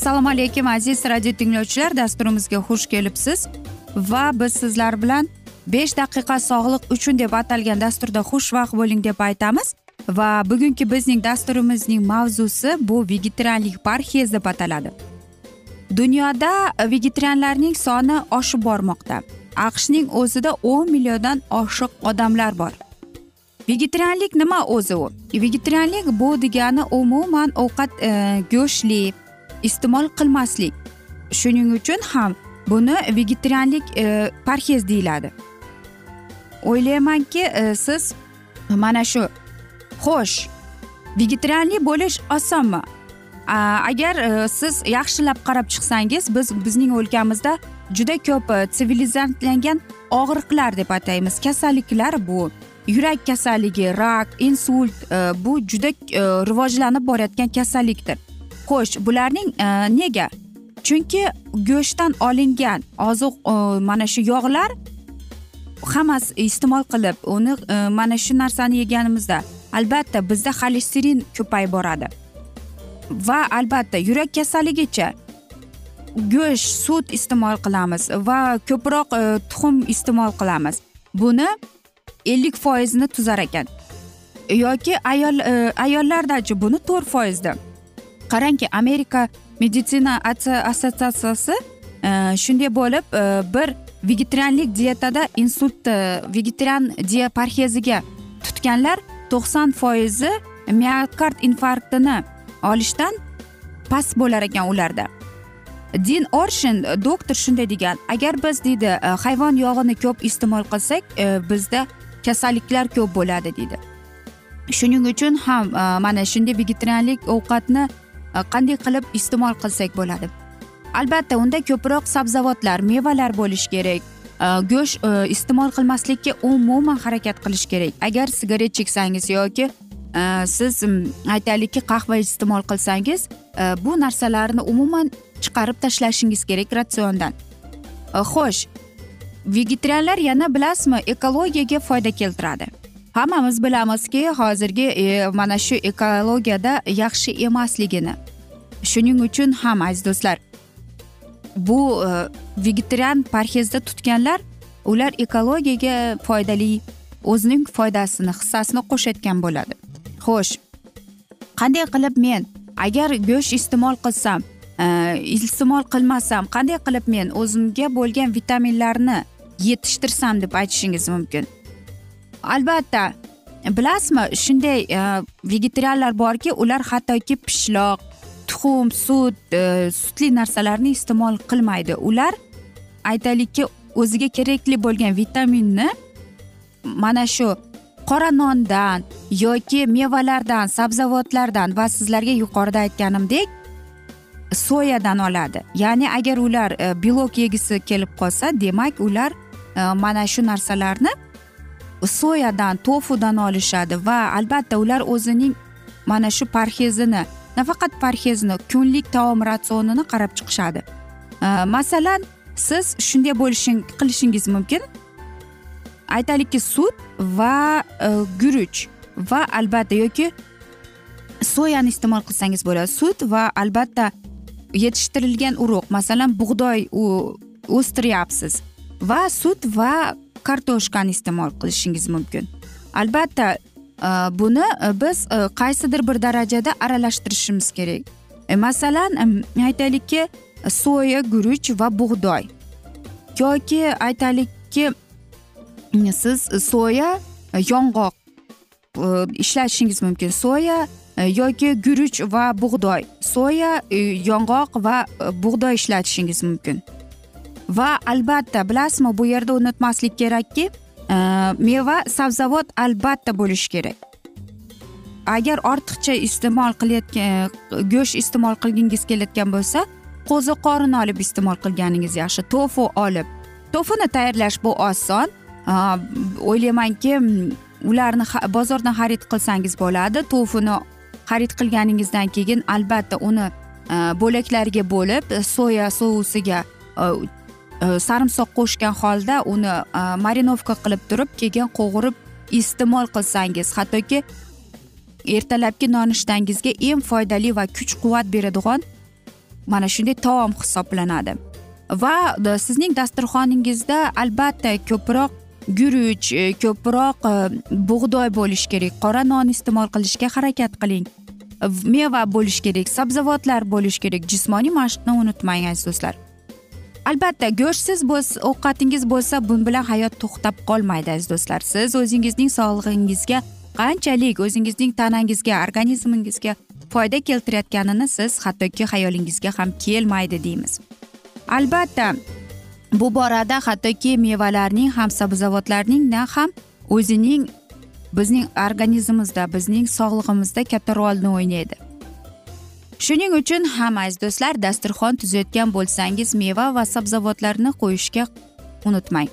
assalomu alaykum aziz radio tinglovchilar. Dasturimizga xush kelibsiz. Va biz sizlar bilan besh daqiqa sog'liq uchun deb atalgan dasturda xushvaqt bo'ling deb aytamiz. Va bugungi bizning dasturimizning mavzusi bu vegetarianlik parhez deb ataladi. Dunyoda vegetarianlarning soni oshib bormoqda. Aqshning o'zida o'n milliondan oshiq odamlar bor. Vegetarianlik nima o'zi u? Vegetarianlik bu degani umuman ovqat e, go'shtli iste'mol qilmaslik. Shuning uchun ham buni vegetarianlik e, parhez deyiladi. O'ylaymanki e, siz mana shu xo'sh vegetarianlik bo'lish osonmi? Agar e, siz yaxshilab qarab chiqsangiz biz bizning o'lkamizda juda ko'p e, sivilizantlangan og'riqlar deb ataymiz. Kasalliklar bu. Yurak kasalligi rak insult e, bu juda e, rivojlanib borayotgan kasallikdir. Xo'sh bularning nega? Chunki go'shtdan olingan oziq mana shu yog'lar hammasi iste'mol qilib uni mana shu narsani yeganimizda. Albatta bizda xolesterin ko'payib boradi. Va albatta yurak kasalligicha go'sht sut iste'mol qilamiz va ko'proq e, tuxum iste'mol qilamiz. Buni ellik foizini tuzar ekan. Yoki ayol e, ayollardachi buni to'rt foizda qarangki amerika meditsina assotsiatsiyasi e, shunday bo'lib bir vegetarianlik dietada insult vegetarian diya parheziga tutganlar to'qson foizi miokard infarktini olishdan past bo'lar ekan ularda. Din orshin e, doktor shunday degan agar biz deydi e, hayvon yog'ini ko'p iste'mol qilsak e, bizda kasalliklar ko'p bo'ladi deydi. Shuning uchun ham mana shunday vegetarianlik ovqatni qanday qilib iste'mol qilsak bo'ladi. Albatta unda ko'proq sabzavotlar mevalar bo'lishi kerak. Go'sht iste'mol qilmaslikka umuman harakat qilish kerak. Agar sigaret cheksangiz yoki siz aytaylikki qahva iste'mol qilsangiz bu narsalarni umuman chiqarib tashlashingiz kerak ratsiondan. Xo'sh vegetarianlar yana bilasizmi ekologiyaga foyda keltiradi. Hammamiz bilamizki hozirgi e, mana shu ekologiyada yaxshi emasligini. Shuning uchun ham aziz do'stlar bu e, vegetarian parhezda tutganlar ular ekologiyaga foydali o'zining foydasini hissasini qo'shayotgan bo'ladi. Xo'sh qanday qilib men agar go'sht iste'mol qilsam Э, iste'mol qilmasam qanday qilib men o'zimga bo'lgan vitaminlarni yetishtirsam deb aytishingiz mumkin? Albatta bilasizmi shunday e, vegetarianlar borki ular hattoki pishloq tuxum sut e, sutli narsalarni iste'mol qilmaydi. Ular aytaylikki o'ziga kerakli bo'lgan vitaminni mana shu qora nondan yoki mevalardan sabzavotlardan va sizlarga yuqorida aytganimdek soyadan oladi. Ya'ni agar ular e, belok yegisi kelib qolsa demak ular e, mana shu narsalarni soyadan tofudan olishadi va albatta ular o'zining mana shu parhezini nafaqat parhezni kunlik taom ratsionini qarab chiqishadi. E, masalan siz shunday bo'lishing qilishingiz mumkin. Aytaylikki sut va e, guruch va albatta yoki soyani iste'mol qilsangiz bo'ladi. Sut va albatta yetishtirilgan urug' masalan bug'doy o'stiryapsiz. Va sut va kartoshkani iste'mol qilishingiz mumkin. Albatta e, buni e, biz e, qaysidir bir darajada aralashtirishimiz kerak. Masalan aytaylikki soya guruch va bug'doy. Yoki aytaylikki siz soya yong'oq ishlatishingiz mumkin. Soya E, yoki guruch va bug'doy. Soya e, yong'oq va e, bug'doy ishlatishingiz mumkin. Va albatta bilasizmi bu yerda unutmaslik kerakki meva sabzavot albatta bo'lishi kerak. Agar ortiqcha iste'mol qilayotgan go'sht iste'mol qilgingiz kelayotgan bo'lsa qo'ziqorin olib iste'mol qilganingiz yaxshi. Tofu olib. Tofuni tayyorlash bu oson. O'ylaymanki ularni bozordan xarid qilsangiz bo'ladi. Tofuni xarid qilganingizdan keyin albatta uni e, bo'laklarga bo'lib e, soya sousiga e, sarimsoq qo'shgan holda uni marinovka qilib turib keyin qovurib iste'mol qilsangiz hattoki ertalabki nonushtangizga eng foydali va kuch quvvat beradigan mana shunday taom hisoblanadi. Va sizning dasturxoningizda albatta ko'proq guruch ko'proq bug'doy bo'lishi kerak qora non iste'mol qilishga harakat qiling. Meva bo'lishi kerak sabzavotlar bo'lishi kerak jismoniy mashqni unutmang aziz do'stlar. Albatta go'shtsiz ovqatingiz bo'lsa bun bilan hayot to'xtab qolmaydi aziz do'stlar. Siz o'zingizning sog'lig'ingizga qanchalik o'zingizning tanangizga organizmingizga foyda keltirayotganini siz hattoki xayolingizga ham kelmaydi deymiz. Albatta bu borada hattoki mevalarning ham sabzavotlarning ham o'zining bizning organizmimizda bizning sog'lig'imizda katta rolni o'ynaydi. Shuning uchun ham aziz do'stlar dasturxon tuzayotgan bo'lsangiz meva va sabzavotlarni qo'yishga unutmang.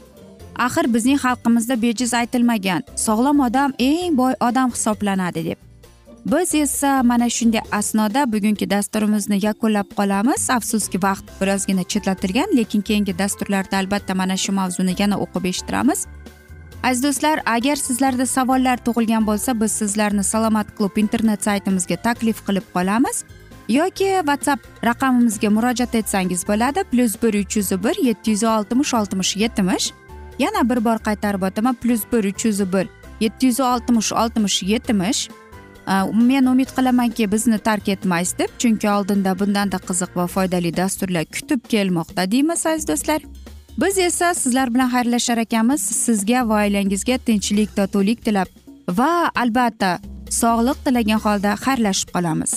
Axir bizning xalqimizda bejiz aytilmagan sog'lom odam eng boy odam hisoblanadi deb. Biz esa mana shunday asnoda bugungi dasturimizni yakunlab qolamiz. Afsuski vaqt birozgina chetlatilgan lekin keyingi dasturlarda albatta mana shu mavzuni yana o'qib eshittiramiz. Aziz do'stlar agar sizlarda savollar tug'ilgan bo'lsa biz sizlarni salomat klub internet saytimizga taklif qilib qolamiz. Yoki whatsapp raqamimizga murojaat etsangiz bo'ladi plyus bir uch yuz bir yetti yuz oltmish oltmish yetmish. Yana bir bor qaytarib o'taman plyus bir uch yuz bir yetti yuz oltmish oltmish yetmish. Men umid qilamanki bizni tark etmaysiz deb chunki oldinda bundanda qiziq va foydali dasturlar kutib kelmoqda deymiz aziz do'stlar. Biz esa sizlar bilan xayrlashar ekanmiz. Sizga va oilangizga tinchlik totuvlik tilab va albatta sog'liq tilagan holda xayrlashib qolamiz.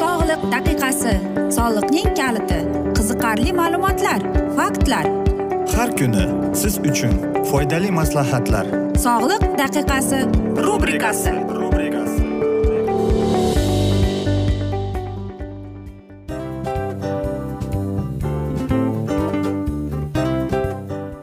Sog'liq daqiqasi soliqning kaliti qiziqarli ma'lumotlar faktlar. Har kuni siz uchun foydali maslahatlar. Sog'liq daqiqasi rubrikasi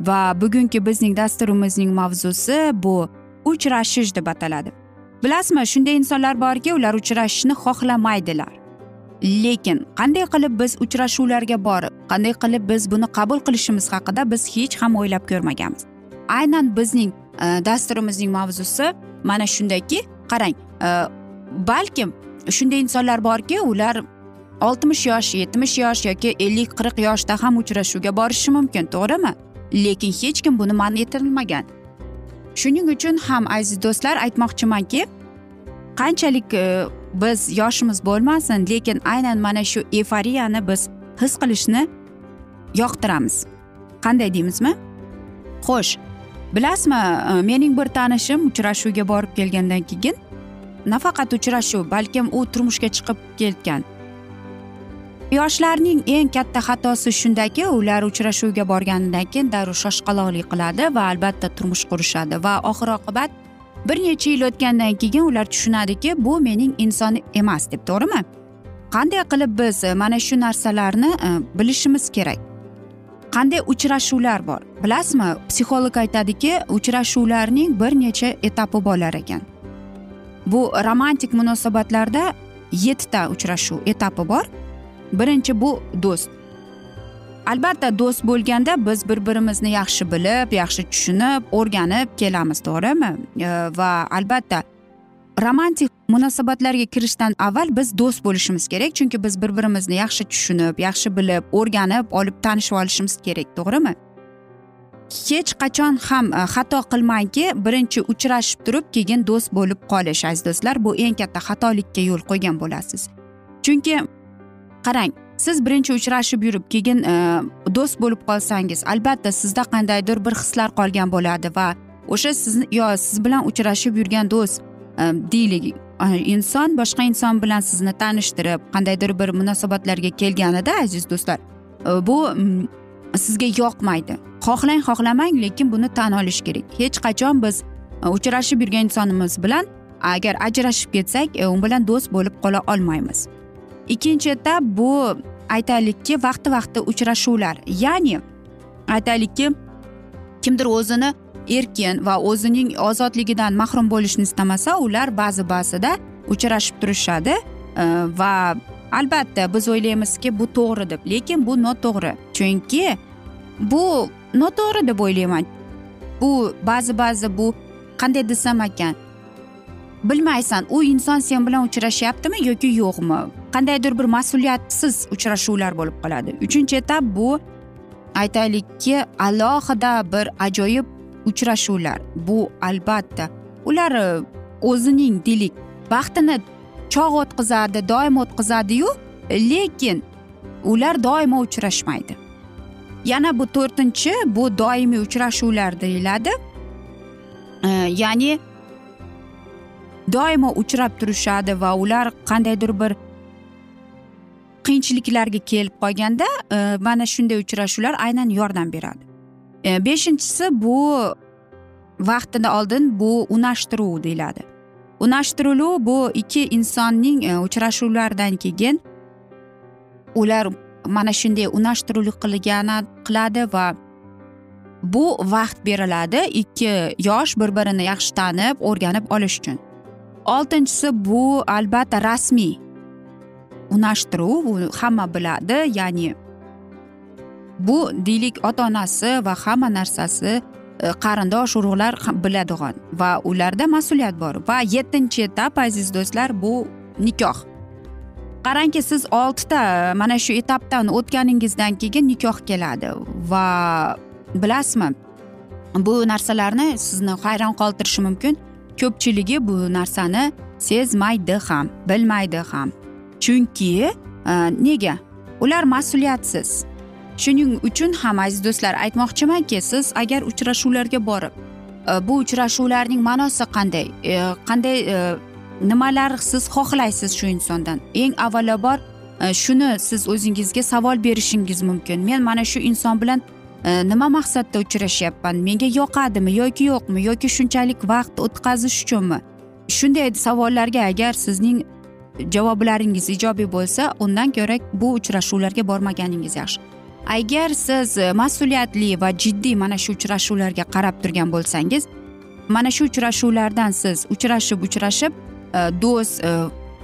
Va bugungi bizning dasturimizning mavzusi bu uchrashish deb ataladi. Bilasizmi shunday insonlar borki ular uchrashishni xohlamaydilar lekin qanday qilib biz uchrashuvlarga borib qanday qilib biz buni qabul qilishimiz haqida biz hech ham o'ylab ko'rmaganmiz. Aynan bizning e, dasturimizning mavzusi mana shundayki qarang e, balkim shunday insonlar borki ular oltmish yosh yetmish yosh yoki ellik qirq yoshda ham uchrashuvga borishi mumkin to'g'rimi? Lekin hech kim buni man etilmagan shuning uchun ham aziz do'stlar aytmoqchimanki qanchalik e, biz yoshimiz bo'lmasin lekin aynan mana shu eforiyani biz his qilishni yoqtiramiz. Qanday deymizmi? Xo'sh bilasizmi e, mening bir tanishim uchrashuvga borib kelgandan keyin nafaqat uchrashuv balkim u turmushga chiqib ketgan. Yoshlarning eng katta xatosi shundaki ular uchrashuvga borganidan keyin darrov shoshqaloqlik qiladi va albatta turmush qurishadi. Va oxir oqibat bir necha yil o'tgandan keyin ular tushunadiki bu mening insonim emas deb to'g'rimi? Qanday qilib biz mana shu narsalarni e, bilishimiz kerak? Qanday uchrashuvlar bor? Bilasizmi psixolog aytadiki uchrashuvlarning bir necha etapi bo'lar ekan. Bu romantik munosabatlarda yettita uchrashuv etapi bor. Birinchi bu do'st. Albatta do'st bo'lganda biz bir birimizni yaxshi bilib yaxshi tushunib o'rganib kelamiz to'g'rimi? Va albatta romantik munosabatlarga kirishdan avval biz do'st bo'lishimiz kerak chunki biz bir birimizni yaxshi tushunib yaxshi bilib o'rganib olib tanishib olishimiz kerak to'g'rimi? Hech qachon ham e, xato qilmangki birinchi uchrashib turib keyin do'st bo'lib qolish aziz do'stlar bu eng katta xatolikka yo'l qo'ygan bo'lasiz. Chunki qarang siz birinchi uchrashib yurib keyin e, do'st bo'lib qolsangiz albatta sizda qandaydir bir hislar qolgan bo'ladi va o'sha sizni yo siz bilan uchrashib yurgan do'st e, deylik e, inson boshqa inson bilan sizni tanishtirib qandaydir bir munosabatlarga kelganida aziz do'stlar bu sizga yoqmaydi. Xohlang xohlamang lekin buni tan olish kerak. Hech qachon biz uchrashib yurgan insonimiz bilan agar ajrashib ketsak u bilan do'st bo'lib qola olmaymiz. Ikkinchi etap bu aytaylikki vaqti vaqti uchrashuvlar. Ya'ni aytaylikki kimdir o'zini erkin va o'zining ozodligidan mahrum bo'lishni istamasa ular ba'zi ba'zida uchrashib turishadi. Va albatta biz o'ylaymizki bu to'g'ri deb lekin bu noto'g'ri. Chunki bu noto'g'ri deb o'ylayman. Bu ba'zi ba'zi bu qanday desam ekan bilmaysan u inson sen bilan uchrashyaptimi yoki yo'qmi? Qandaydir bir mas'uliyatsiz uchrashuvlar bo'lib qoladi. Uchinchi etap bu aytaylikki alohida bir ajoyib uchrashuvlar. Bu albatta ular e, o'zining deylik vaqtini chog' o'tkazadi doim o'tkazadiyu lekin ular doimo uchrashmaydi. Yana bu to'rtinchi bu doimiy uchrashuvlar deyiladi. E, ya'ni doimo uchrab turishadi va ular qandaydir bir qiyinchiliklarga kelib qolganda e, mana shunday uchrashuvlar aynan yordam beradi. E, beshinchisi bu vaqtini oldin bu unashtiruv deyiladi. Unashtiruv bu ikki insonning e, uchrashuvlaridan keyin ular mana shunday unashtiruvlik qilgani qiladi va bu vaqt beriladi ikki yosh bir birini yaxshi tanib o'rganib olish uchun. Oltinchisi bu albatta rasmiy unashtiruv u hamma biladi ya'ni bu deylik ota onasi va hamma narsasi e, qarindosh urug'lar biladigan va ularda mas'uliyat bor. Va yettinchi etap aziz do'stlar bu nikoh. Qarangki siz oltita mana shu etapdan o'tganingizdan keyin nikoh keladi. Va bilasizmi bu narsalarni sizni hayron qoldirishi mumkin. Ko'pchiligi bu narsani sezmaydi ham bilmaydi ham. Chunki e, nega? Ular mas'uliyatsiz. Shuning uchun ham aziz do'stlar aytmoqchimanki siz agar uchrashuvlarga borib e, bu uchrashuvlarning ma'nosi qanday? E, qanday nimalar siz xohlaysiz shu insondan? Eng avvalambor shuni siz o'zingizga savol berishingiz mumkin. Men mana shu inson bilan nima maqsadda uchrashyapman? Menga yoqadimi yoki yo'qmi yoki shunchalik vaqt o'tkazish uchunmi? Shunday savollarga agar sizning javoblaringiz ijobiy bo'lsa undan ko'ra bu uchrashuvlarga bormaganingiz yaxshi. Agar siz mas'uliyatli va jiddiy mana shu uchrashuvlarga qarab turgan bo'lsangiz mana shu uchrashuvlardan siz uchrashib uchrashib e, do'st e,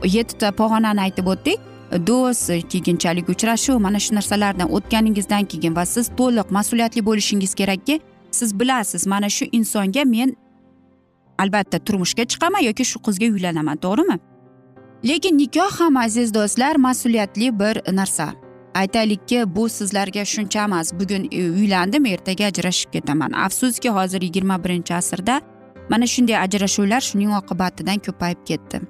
yettita pog'onani aytib o'tdik. Do'st keyinchalik uchrashuv mana shu narsalardan o'tganingizdan keyin va siz to'liq mas'uliyatli bo'lishingiz kerakki siz bilasiz mana shu insonga men albatta turmushga chiqaman yoki shu qizga uylanaman to'g'rimi? Lekin nikoh ham aziz do'stlar mas'uliyatli bir narsa. Aytaylikki bu sizlarga shuncha emas. Bugun e, uylandim ertaga ajrashib ketaman. Afsuski hozir yigirma birinchi asrda mana shunday ajrashuvlar shuning oqibatidan ko'payib ketdi.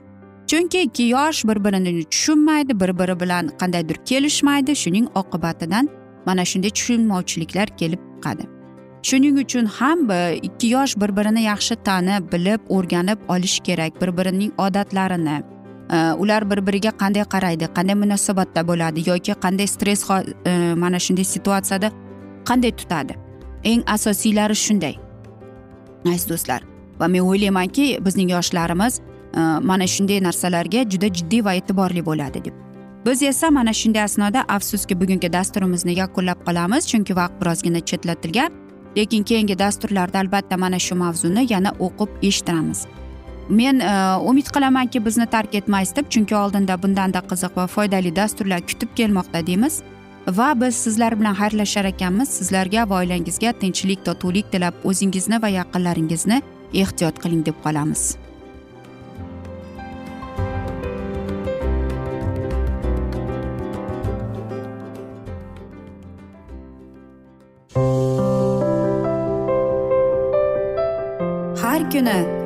Chunki ikki yosh bir birini tushunmaydi bir biri bilan qandaydir kelishmaydi shuning oqibatidan mana shunday tushunmovchiliklar kelib chiqadi. Shuning uchun ham e, ikki yosh bir birini yaxshi tanib bilib o'rganib olish kerak bir birining odatlarini Э, ular bir biriga qanday qaraydi qanday munosabatda bo'ladi yoki qanday stress e, mana shunday situatsiyada qanday tutadi? Eng asosiylari shunday. Aziz do'stlar va men o'ylaymanki bizning yoshlarimiz e, mana shunday narsalarga juda jiddiy va e'tiborli bo'ladi deb. Biz esa mana shunday asnoda afsuski bugungi dasturimizni yakunlab qolamiz chunki vaqt birozgina chetlatilgan lekin keyingi dasturlarda albatta mana shu mavzuni yana o'qib eshittiramiz. Men e, umid qilamanki bizni tark etmaysiz deb chunki oldinda bundanda qiziq va foydali dasturlar kutib kelmoqda deymiz. Va biz sizlar bilan xayrlashar ekanmiz. Sizlarga va oilangizga tinchlik totuvlik tilab o'zingizni va yaqinlaringizni ehtiyot qiling deb qolamiz. Har kuni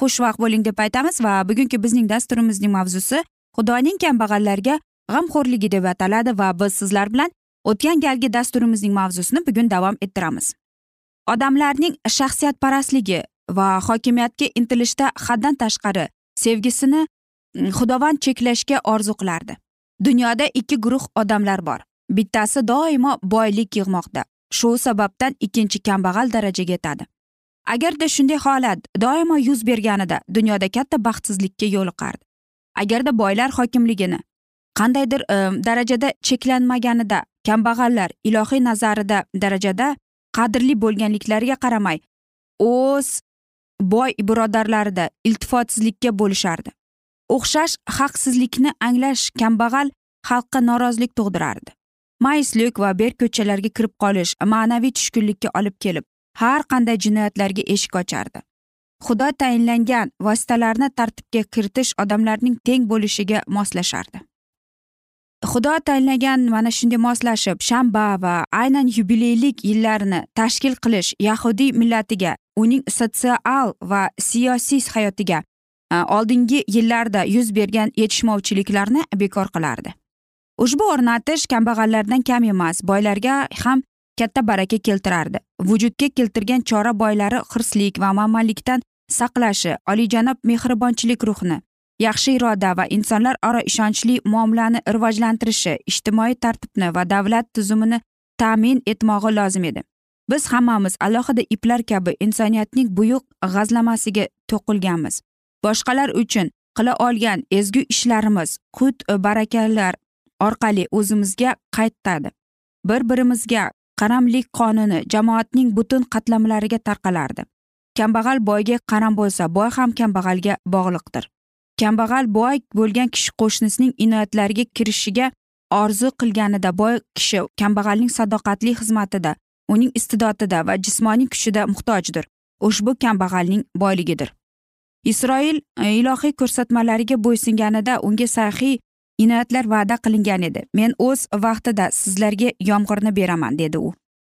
xushvaqt bo'ling deb aytamiz va bugungi bizning dasturimizning mavzusi xudoning kambag'allarga g'amxo'rligi deb ataladi va biz sizlar bilan o'tgan galgi dasturimizning mavzusini bugun davom ettiramiz. Odamlarning shaxsiyatparastligi va hokimiyatga intilishda haddan tashqari sevgisini mm, xudovand cheklashga orzu qilardi. Dunyoda ikki guruh odamlar bor. Bittasi doimo boylik yig'moqda. Shu sababdan ikkinchi kambag'al darajaga yetadi. Agarda shunday holat doimo yuz berganida dunyoda katta baxtsizlikka yo'liqardi agarda boylar hokimligini qandaydir e, darajada cheklanmaganida kambag'allar ilohiy nazarida darajada qadrli bo'lganliklariga qaramay o'z boy birodarlarida iltifotsizlikka bo'lishardi. O'xshash haqsizlikni anglash kambag'al xalqqa norozilik tug'dirardi. Mayuslik va berko'chalarga kirib qolish ma'naviy tushkunlikka olib kelib har qanday jinoyatlarga eshik ochardi. Xudo tayinlangan vositalarni tartibga kiritish odamlarning teng bo'lishiga moslashardi. Xudo tayinlagan mana shunday moslashib shanba va aynan yubileylik yillarini tashkil qilish yahudiy millatiga uning sotsial va siyosiy hayotiga e, oldingi yillarda yuz bergan yetishmovchiliklarni bekor qilardi. Ushbu o'rnatish kambag'allardan kam emas boylarga ham katta baraka keltirardi. Vujudga keltirgan chora boylari hirslik va manmanlikdan saqlashi olijanob mehribonchilik ruhini yaxshi iroda va insonlar aro ishonchli muomalani rivojlantirishi ijtimoiy tartibni va davlat tuzumini ta'min etmog'i lozim edi. Biz hammamiz alohida iplar kabi insoniyatning buyuk g'azlamasiga to'qilganmiz. Boshqalar uchun qila olgan ezgu ishlarimiz qut barakalar orqali o'zimizga qaytadi. Bir birimizga qaramlik qonuni jamoatning butun qatlamlariga tarqalardi. Kambag'al boyga qaram bo'lsa boy ham kambag'alga bog'liqdir. Kambag'al boy bo'lgan kishi qo'shnisining inoyatlariga kirishiga orzu qilganida boy kishi kambag'alning sadoqatli xizmatida uning iste'dodida va jismoniy kuchida muhtojdir. Ushbu kambag'alning boyligidir. Isroil e, ilohiy ko'rsatmalariga bo'ysunganida unga saxiy inoyatlar va'da qilingan edi. Men o'z vaqtida sizlarga yomg'irni beraman dedi u.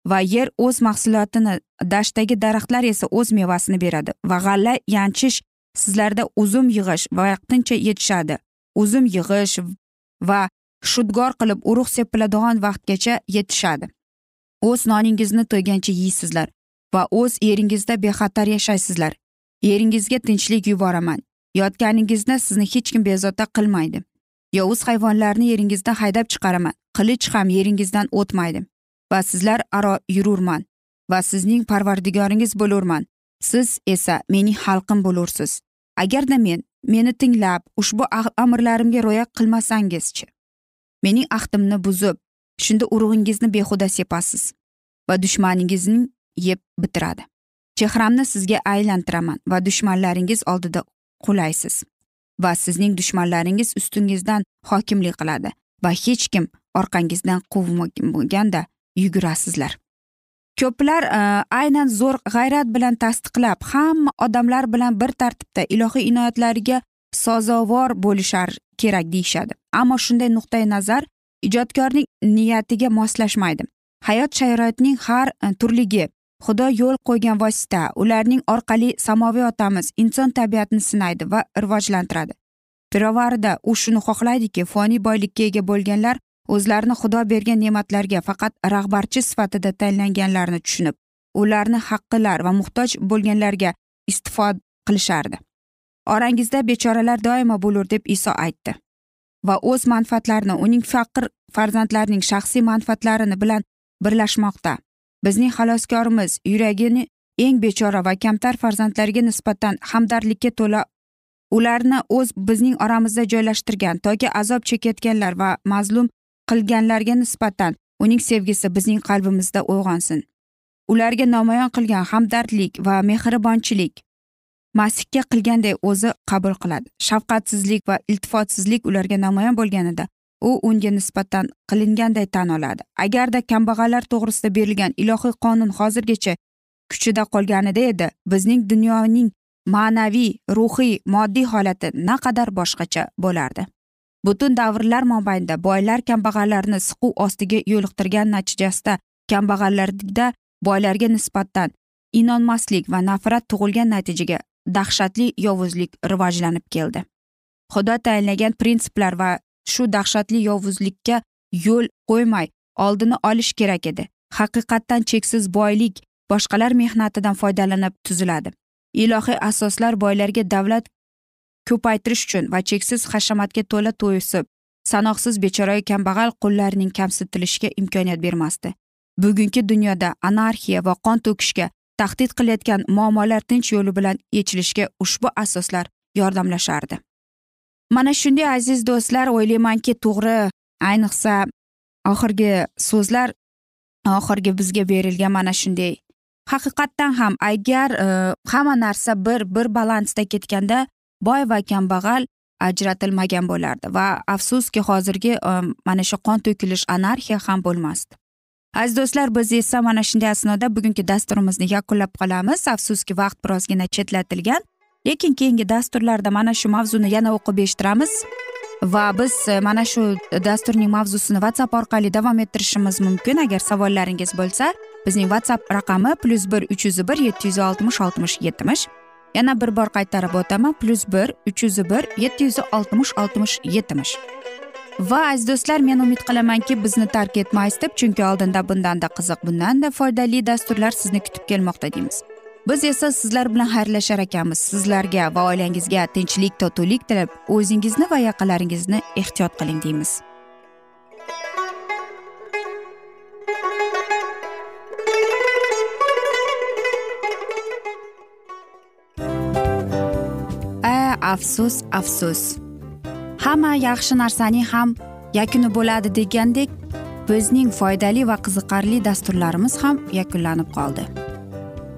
Va yer o'z mahsulotini dashtdagi daraxtlar esa o'z mevasini beradi. Va g'alla yanchish sizlarda uzum yig'ish vaqtincha yetishadi. Uzum yig'ish va shudgor qilib urug' sepiladigan vaqtgacha yetishadi. O'z noningizni to'ygancha yeysizlar va o'z eringizda bexatar yashaysizlar. Eringizga tinchlik yuboraman. Yotganingizni sizni hech kim bezovta qilmaydi. Yovuz hayvonlarni yeringizdan haydab chiqaraman. Qilich ham yeringizdan o'tmaydi. Va sizlar aro yururman. Va sizning parvardigoringiz bo'lurman. Siz esa mening xalqim bo'lursiz. Agarda men meni tinglab ushbu amrlarimga rioya qilmasangizchi mening ahdimni buzib shunda urug'ingizni behuda sepasiz va dushmaningizning yeb bitiradi. Chehramni sizga aylantiraman va dushmanlaringiz oldida qulaysiz. Va sizning dushmanlaringiz ustingizdan hokimlik qiladi va hech kim orqangizdan quvmaganda yugurasizlar. Ko'plar e, aynan zo'r g'ayrat bilan tasdiqlab hamma odamlar bilan bir tartibda ilohiy inoyatlariga sazovor bo'lishar kerak deyishadi. Ammo shunday nuqtai nazar ijodkorning niyatiga moslashmaydi. Hayot sharoitining har e, turligi xudo yo'l qo'ygan vosita. Ularning orqali samoviy otamiz inson tabiatini sinaydi va rivojlantiradi. Pirovarida u shuni xohlaydiki foniy boylikka ega bo'lganlar o'zlarini xudo bergan ne'matlarga faqat rahbarchi sifatida tayinlanganlarini tushunib ularni haqqilar va muhtoj bo'lganlarga istifod qilishardi. Orangizda bechoralar doimo bo'lur deb iso aytdi. Va o'z manfaatlarini uning faqir farzandlarining shaxsiy manfaatlarini bilan birlashmoqda. Bizning xaloskorimiz yuragini eng bechora va kamtar farzandlarga nisbatan hamdardlikka to'la ularni o'z bizning oramizda joylashtirgan toki azob chekayotganlar va mazlum qilganlarga nisbatan uning sevgisi bizning qalbimizda uyg'onsin. Ularga namoyon qilgan hamdardlik va mehribonchilik masihga qilganday o'zi qabul qiladi. Shafqatsizlik va iltifotsizlik ularga namoyon bo'lganida u unga nisbatan qilinganday tan oladi. Agarda kambag'allar to'g'risida berilgan ilohiy qonun hozirgacha kuchida qolganida edi bizning dunyoning ma'naviy ruhiy moddiy holati naqadar boshqacha bo'lardi. Butun davrlar mobaynida boylar kambag'allarni siquv ostiga yo'liqtirgan natijasida kambag'allarda boylarga nisbatan inonmaslik va nafrat tug'ilgan natijaga dahshatli yovuzlik rivojlanib keldi. Xudo tayinlagan prinsiplar va shu dahshatli yovuzlikka yo'l qo'ymay oldini olish kerak edi. Haqiqatdan cheksiz boylik boshqalar mehnatidan foydalanib tuziladi. Ilohiy asoslar boylarga davlat ko'paytirish uchun va cheksiz hashamatga to'la to'yisib sanoqsiz bechorayu kambag'al qullarning kamsitilishiga imkoniyat bermasdi. Bugungi dunyoda anarxiya va qon to'kishga tahdid qilayotgan muammolar tinch yo'li bilan yechilishga ushbu asoslar yordamlashardi. Mana shunday aziz do'stlar o'ylaymanki to'g'ri ayniqsa oxirgi so'zlar oxirgi bizga berilgan mana shunday. Haqiqatdan ham agar e, hamma narsa bir bir balansda ketganda boy va kambag'al ajratilmagan bo'lardi va afsuski hozirgi e, mana shu qon to'kilish anarxiya ham bo'lmasdi. Aziz do'stlar biz esa mana shunday asnoda bugungi dasturimizni yakunlab qolamiz. Afsuski vaqt birozgina chetlatilgan. Lekin keyingi dasturlarda mana shu mavzuni yana o'qib eshittiramiz. Va biz e, mana shu dasturning mavzusini whatsapp orqali davom ettirishimiz mumkin. Agar savollaringiz bo'lsa bizning whatsapp raqami plyus bir uch yuz bir yetti yuz oltmish oltmish yetmish. Yana bir bor qaytarib o'taman plyus bir uch yuz bir yetti yuz oltmish oltmish yetmish. Va aziz do'stlar men umid qilamanki bizni tark etmaysiz deb chunki oldinda bundanda qiziq bundanda foydali dasturlar sizni kutib kelmoqda deymiz. Biz esa sizlar bilan xayrlashar ekanmiz. Sizlarga va oilangizga tinchlik totuvlik tilab o'zingizni va yaqinlaringizni ehtiyot qiling deymiz. A afsus afsus. Hamma yaxshi narsaning ham yakuni bo'ladi degandek bizning foydali va qiziqarli dasturlarimiz ham yakunlanib qoldi.